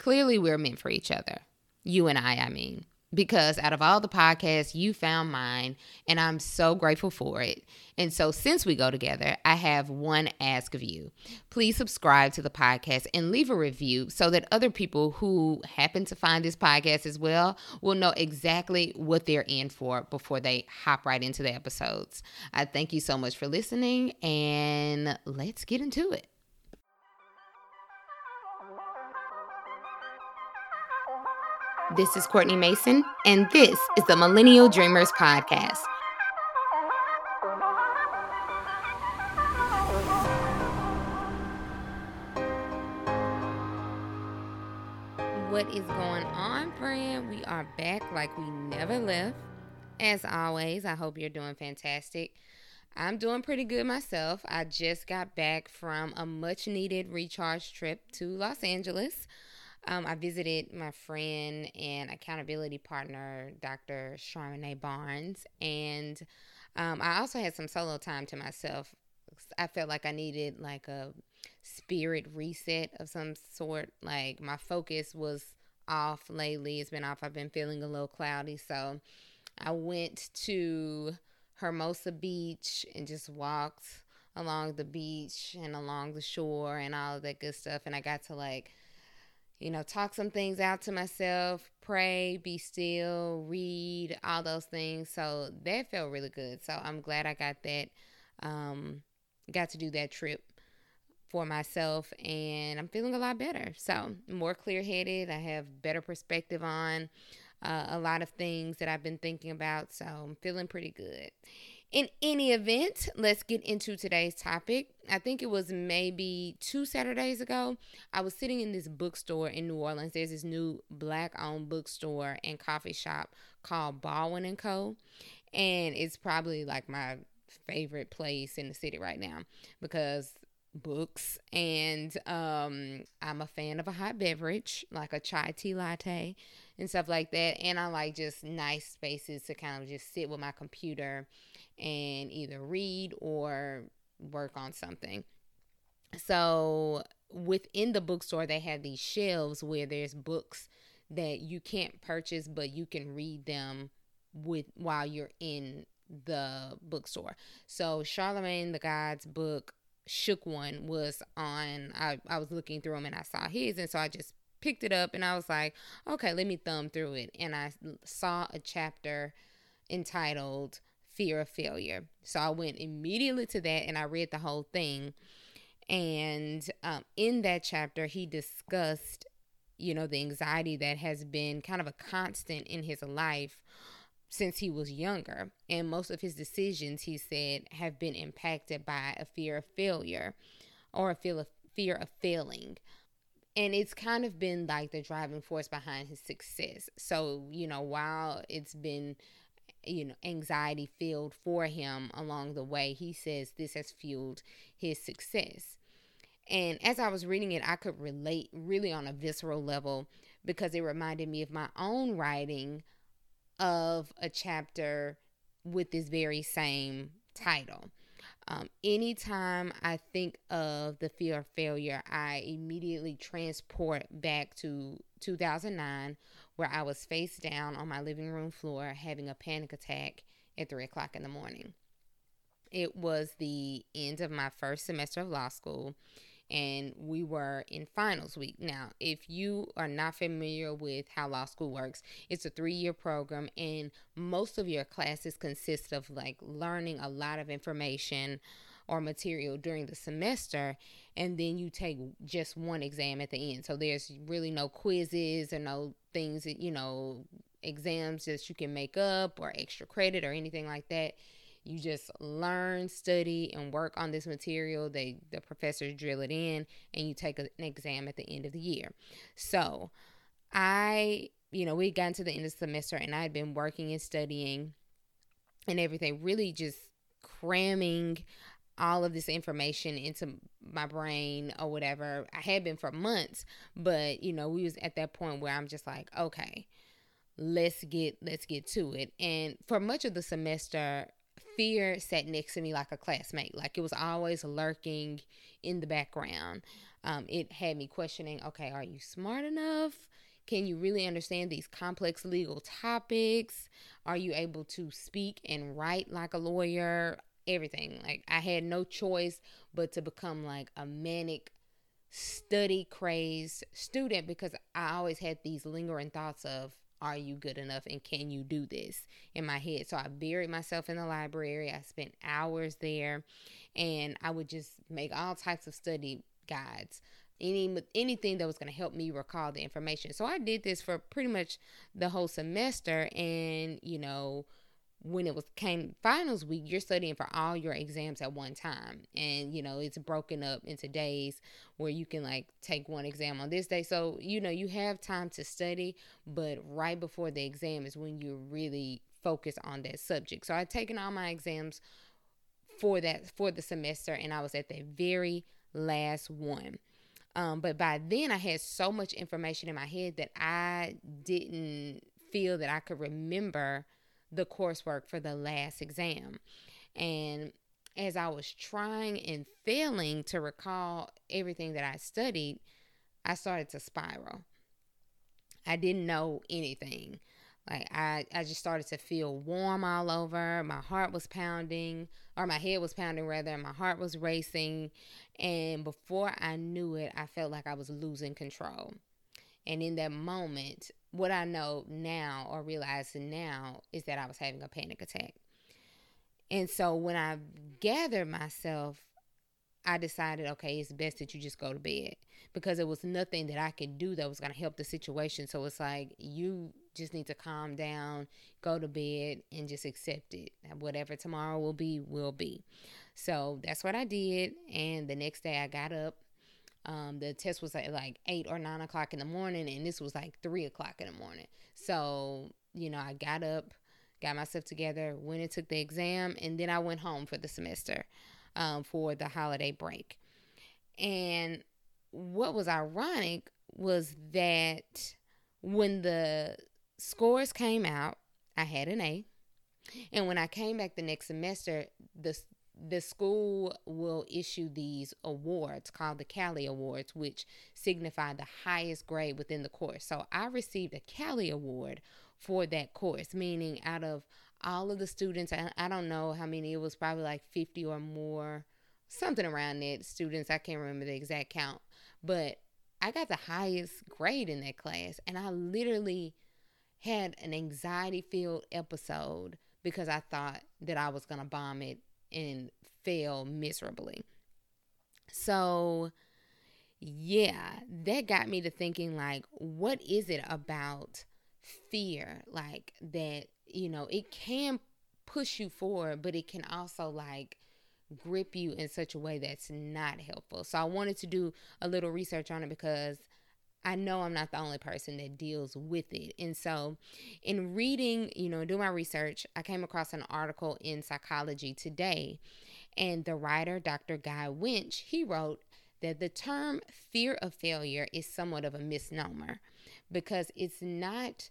clearly we're meant for each other. You and I, I mean because out of all the podcasts, you found mine, and I'm so grateful for it. And so, since we go together, I have one ask of you. Please subscribe to the podcast and leave a review so that other people who happen to find this podcast as well will know exactly what they're in for before they hop right into the episodes. I thank you so much for listening, and let's get into it. This is Courtney Mason, and this is the Millennial Dreamers Podcast. What is going on, friend? We are back like we never left. As always, I hope you're doing fantastic. I'm doing pretty good myself. I just got back from a much needed recharge trip to Los Angeles. Um, I visited my friend and accountability partner, Dr. Charmaine Barnes, and um, I also had some solo time to myself. I felt like I needed like a spirit reset of some sort. Like my focus was off lately. It's been off. I've been feeling a little cloudy. So I went to Hermosa Beach and just walked along the beach and along the shore and all of that good stuff. And I got to like you know, talk some things out to myself, pray, be still, read, all those things. So that felt really good. So I'm glad I got that, um, got to do that trip for myself and I'm feeling a lot better. So more clear headed. I have better perspective on uh, a lot of things that I've been thinking about. So I'm feeling pretty good. In any event, let's get into today's topic. I think it was maybe two Saturdays ago. I was sitting in this bookstore in New Orleans. There's this new black owned bookstore and coffee shop called Baldwin and Co. And it's probably like my favorite place in the city right now because books and um I'm a fan of a hot beverage like a chai tea latte and stuff like that and I like just nice spaces to kind of just sit with my computer and either read or work on something. So within the bookstore, they have these shelves where there's books that you can't purchase, but you can read them with while you're in the bookstore. So Charlemagne the God's book Shook One was on. I I was looking through them and I saw his, and so I just picked it up and I was like, okay, let me thumb through it, and I saw a chapter entitled fear of failure. So I went immediately to that and I read the whole thing. And um, in that chapter, he discussed, you know, the anxiety that has been kind of a constant in his life since he was younger. And most of his decisions, he said, have been impacted by a fear of failure or a fear of, fear of failing. And it's kind of been like the driving force behind his success. So, you know, while it's been you know anxiety filled for him along the way he says this has fueled his success and as i was reading it i could relate really on a visceral level because it reminded me of my own writing of a chapter with this very same title um, anytime I think of the fear of failure, I immediately transport back to 2009 where I was face down on my living room floor having a panic attack at three o'clock in the morning. It was the end of my first semester of law school, and we were in finals week. Now, if you are not familiar with how law school works, it's a three year program, and most of your classes consist of like learning a lot of information or material during the semester and then you take just one exam at the end so there's really no quizzes or no things that you know exams that you can make up or extra credit or anything like that you just learn study and work on this material they the professors drill it in and you take an exam at the end of the year so i you know we got to the end of the semester and i had been working and studying and everything really just cramming all of this information into my brain or whatever. I had been for months, but you know, we was at that point where I'm just like, okay, let's get let's get to it. And for much of the semester, fear sat next to me like a classmate. Like it was always lurking in the background. Um, it had me questioning okay, are you smart enough? Can you really understand these complex legal topics? Are you able to speak and write like a lawyer? Everything. Like, I had no choice but to become like a manic, study crazed student because I always had these lingering thoughts of, are you good enough and can you do this in my head? So I buried myself in the library. I spent hours there and I would just make all types of study guides any anything that was going to help me recall the information. So I did this for pretty much the whole semester and you know when it was came finals week you're studying for all your exams at one time. And you know it's broken up into days where you can like take one exam on this day. So you know you have time to study but right before the exam is when you really focus on that subject. So i'd taken all my exams for that for the semester and i was at the very last one. Um, but by then, I had so much information in my head that I didn't feel that I could remember the coursework for the last exam. And as I was trying and failing to recall everything that I studied, I started to spiral. I didn't know anything. Like I, I just started to feel warm all over. My heart was pounding, or my head was pounding rather, and my heart was racing. And before I knew it, I felt like I was losing control. And in that moment, what I know now or realize now is that I was having a panic attack. And so when I gathered myself, I decided, okay, it's best that you just go to bed because there was nothing that I could do that was going to help the situation. So it's like, you just need to calm down, go to bed, and just accept it. Whatever tomorrow will be, will be. So that's what I did. And the next day I got up. Um, the test was at like eight or nine o'clock in the morning, and this was like three o'clock in the morning. So, you know, I got up, got myself together, went and took the exam, and then I went home for the semester um, for the holiday break. And what was ironic was that when the scores came out, I had an A. And when I came back the next semester, the the school will issue these awards called the Cali Awards, which signify the highest grade within the course. So I received a Cali Award for that course, meaning out of all of the students, I, I don't know how many, it was probably like 50 or more, something around that students. I can't remember the exact count, but I got the highest grade in that class. And I literally had an anxiety filled episode because I thought that I was going to bomb it and fail miserably. So, yeah, that got me to thinking like, what is it about fear? Like, that, you know, it can push you forward, but it can also like grip you in such a way that's not helpful. So, I wanted to do a little research on it because I know I'm not the only person that deals with it. And so, in reading, you know, doing my research, I came across an article in Psychology Today. And the writer, Dr. Guy Winch, he wrote that the term fear of failure is somewhat of a misnomer because it's not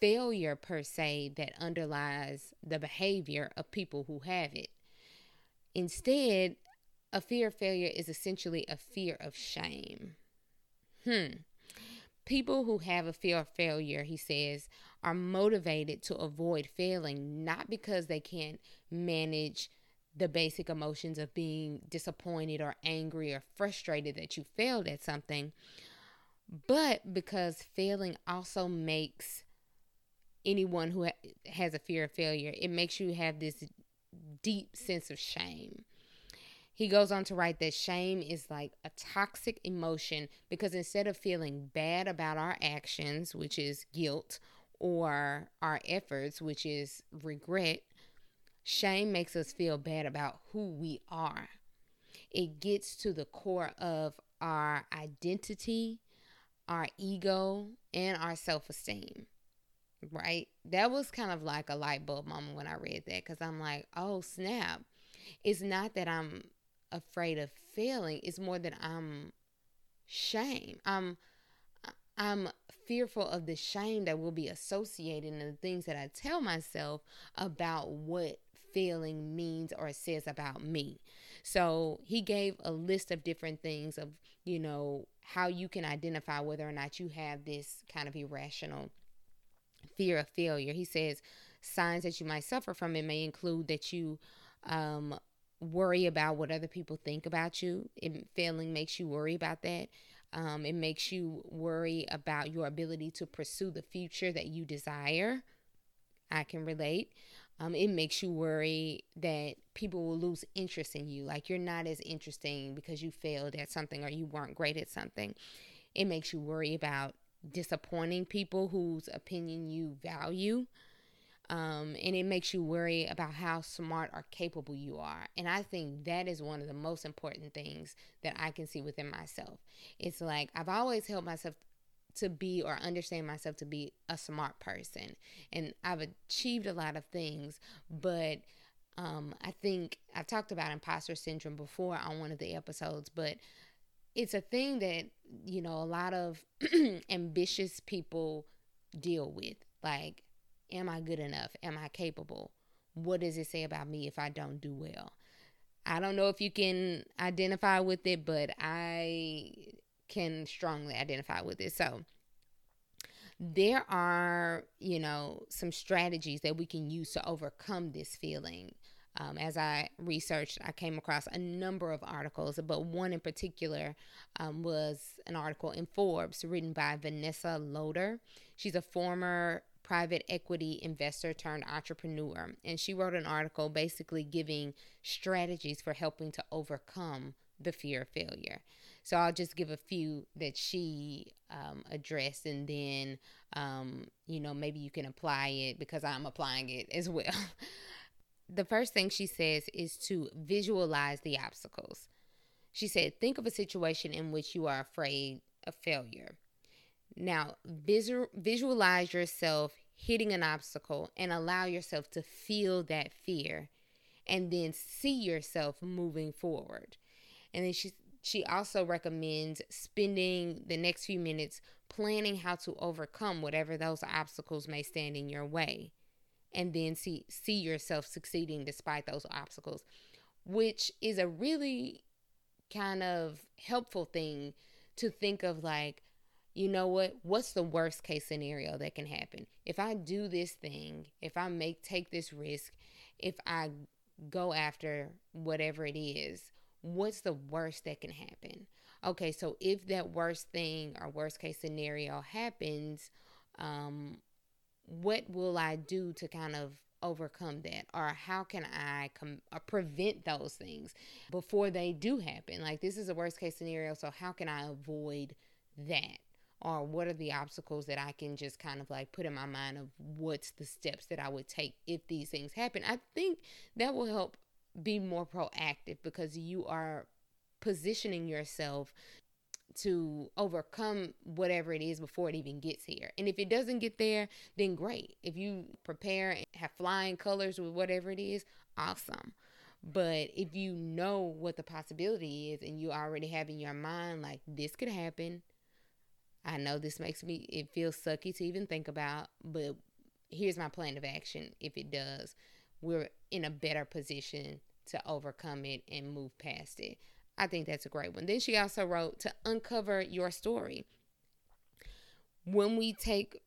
failure per se that underlies the behavior of people who have it. Instead, a fear of failure is essentially a fear of shame. Hmm. People who have a fear of failure, he says, are motivated to avoid failing not because they can't manage the basic emotions of being disappointed or angry or frustrated that you failed at something, but because failing also makes anyone who ha- has a fear of failure, it makes you have this deep sense of shame. He goes on to write that shame is like a toxic emotion because instead of feeling bad about our actions, which is guilt, or our efforts, which is regret, shame makes us feel bad about who we are. It gets to the core of our identity, our ego, and our self esteem. Right? That was kind of like a light bulb moment when I read that because I'm like, oh, snap. It's not that I'm afraid of failing. is more that I'm shame. I'm I'm fearful of the shame that will be associated and the things that I tell myself about what failing means or says about me. So he gave a list of different things of, you know, how you can identify whether or not you have this kind of irrational fear of failure. He says signs that you might suffer from it may include that you um, worry about what other people think about you. It, failing makes you worry about that. Um, it makes you worry about your ability to pursue the future that you desire. I can relate. Um, it makes you worry that people will lose interest in you. Like you're not as interesting because you failed at something or you weren't great at something. It makes you worry about disappointing people whose opinion you value. Um, and it makes you worry about how smart or capable you are. And I think that is one of the most important things that I can see within myself. It's like I've always held myself to be or understand myself to be a smart person, and I've achieved a lot of things, but um, I think I've talked about imposter syndrome before on one of the episodes, but it's a thing that you know a lot of ambitious people deal with like Am I good enough? Am I capable? What does it say about me if I don't do well? I don't know if you can identify with it, but I can strongly identify with it. So, there are, you know, some strategies that we can use to overcome this feeling. Um, as I researched, I came across a number of articles, but one in particular um, was an article in Forbes written by Vanessa Loder. She's a former private equity investor turned entrepreneur. And she wrote an article basically giving strategies for helping to overcome the fear of failure. So I'll just give a few that she um, addressed, and then, um, you know, maybe you can apply it because I'm applying it as well. the first thing she says is to visualize the obstacles. She said, think of a situation in which you are afraid of failure. Now, visual, visualize yourself hitting an obstacle and allow yourself to feel that fear and then see yourself moving forward. And then she she also recommends spending the next few minutes planning how to overcome whatever those obstacles may stand in your way and then see see yourself succeeding despite those obstacles, which is a really kind of helpful thing to think of like you know what? What's the worst case scenario that can happen? If i do this thing if i make take this risk if i go after whatever it is what's the worst that can happen? Okay so if that worst thing or worst case scenario happens um what will i do to kind of overcome that? Or how can i com- uh, prevent those things before they do happen? Like this is a worst case scenario so how can i avoid that or what are the obstacles that I can just kind of like put in my mind of what's the steps that I would take if these things happen. I think that will help be more proactive because you are positioning yourself to overcome whatever it is before it even gets here. And if it doesn't get there, then great. If you prepare and have flying colors with whatever it is, awesome. But if you know what the possibility is and you already have in your mind, like, this could happen, I know this makes me, it feels sucky to even think about, but here's my plan of action. If it does, we're in a better position to overcome it and move past it. I think that's a great one. Then she also wrote to uncover your story. When we take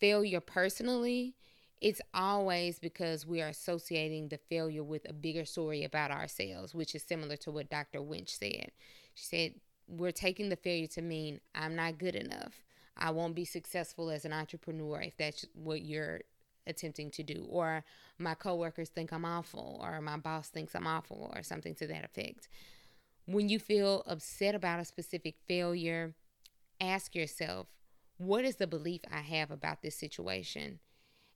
failure personally, it's always because we are associating the failure with a bigger story about ourselves, which is similar to what Dr. Winch said. She said, we're taking the failure to mean I'm not good enough. I won't be successful as an entrepreneur if that's what you're attempting to do. Or my coworkers think I'm awful, or my boss thinks I'm awful, or something to that effect. When you feel upset about a specific failure, ask yourself, what is the belief I have about this situation?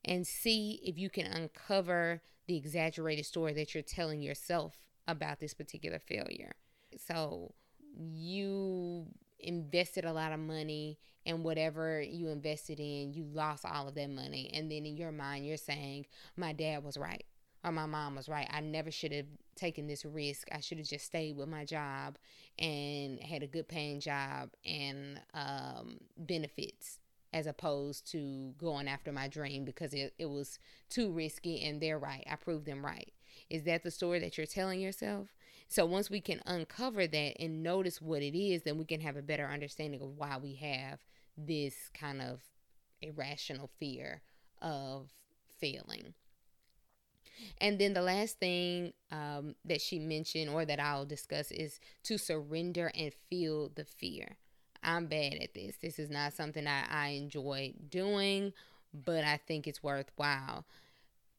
And see if you can uncover the exaggerated story that you're telling yourself about this particular failure. So, you invested a lot of money and whatever you invested in, you lost all of that money. And then in your mind, you're saying, my dad was right or my mom was right. I never should have taken this risk. I should have just stayed with my job and had a good paying job and um, benefits as opposed to going after my dream because it, it was too risky and they're right. I proved them right. Is that the story that you're telling yourself? So once we can uncover that and notice what it is, then we can have a better understanding of why we have this kind of irrational fear of failing. And then the last thing um, that she mentioned or that I'll discuss is to surrender and feel the fear. I'm bad at this. This is not something I, I enjoy doing, but I think it's worthwhile.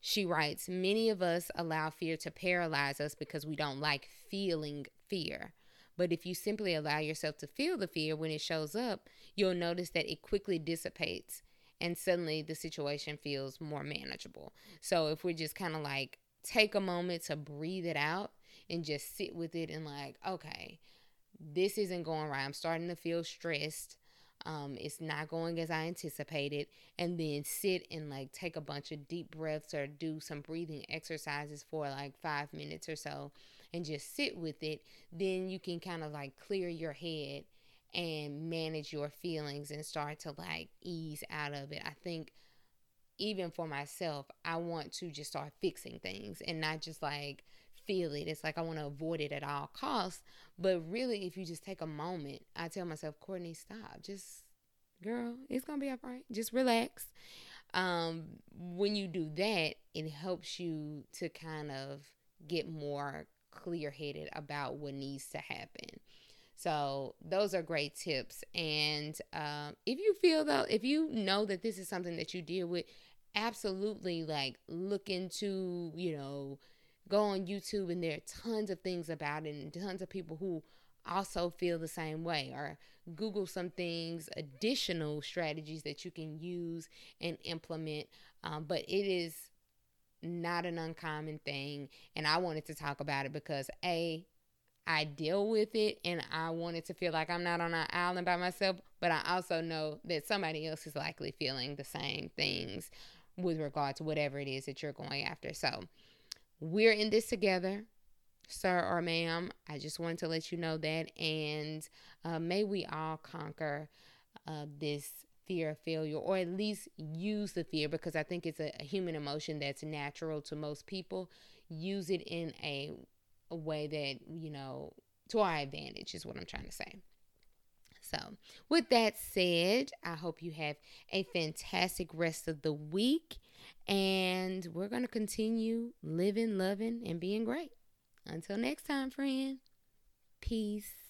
She writes Many of us allow fear to paralyze us because we don't like feeling fear. But if you simply allow yourself to feel the fear when it shows up, you'll notice that it quickly dissipates and suddenly the situation feels more manageable. So if we're just kind of like take a moment to breathe it out and just sit with it and like, okay, this isn't going right. I'm starting to feel stressed. Um, it's not going as I anticipated, and then sit and like take a bunch of deep breaths or do some breathing exercises for like five minutes or so, and just sit with it. Then you can kind of like clear your head and manage your feelings and start to like ease out of it. I think even for myself, I want to just start fixing things and not just like feel it. It's like I want to avoid it at all costs. But really, if you just take a moment, I tell myself, Courtney, stop. Just, girl, it's going to be all right. Just relax. Um, when you do that, it helps you to kind of get more clear headed about what needs to happen. So those are great tips. And uh, if you feel though, if you know that this is something that you deal with, absolutely like look into, you know, go on YouTube and there are tons of things about it and tons of people who also feel the same way or google some things additional strategies that you can use and implement um, but it is not an uncommon thing and i wanted to talk about it because a I deal with it and I wanted to feel like I'm not on an island by myself, but I also know that somebody else is likely feeling the same things with regard to whatever it is that you're going after. So we're in this together, sir or ma'am. I just wanted to let you know that. And uh, may we all conquer uh, this fear of failure or at least use the fear because I think it's a, a human emotion that's natural to most people. Use it in a a way that, you know, to our advantage is what I'm trying to say. So, with that said, I hope you have a fantastic rest of the week. And we're going to continue living, loving, and being great. Until next time, friend. Peace.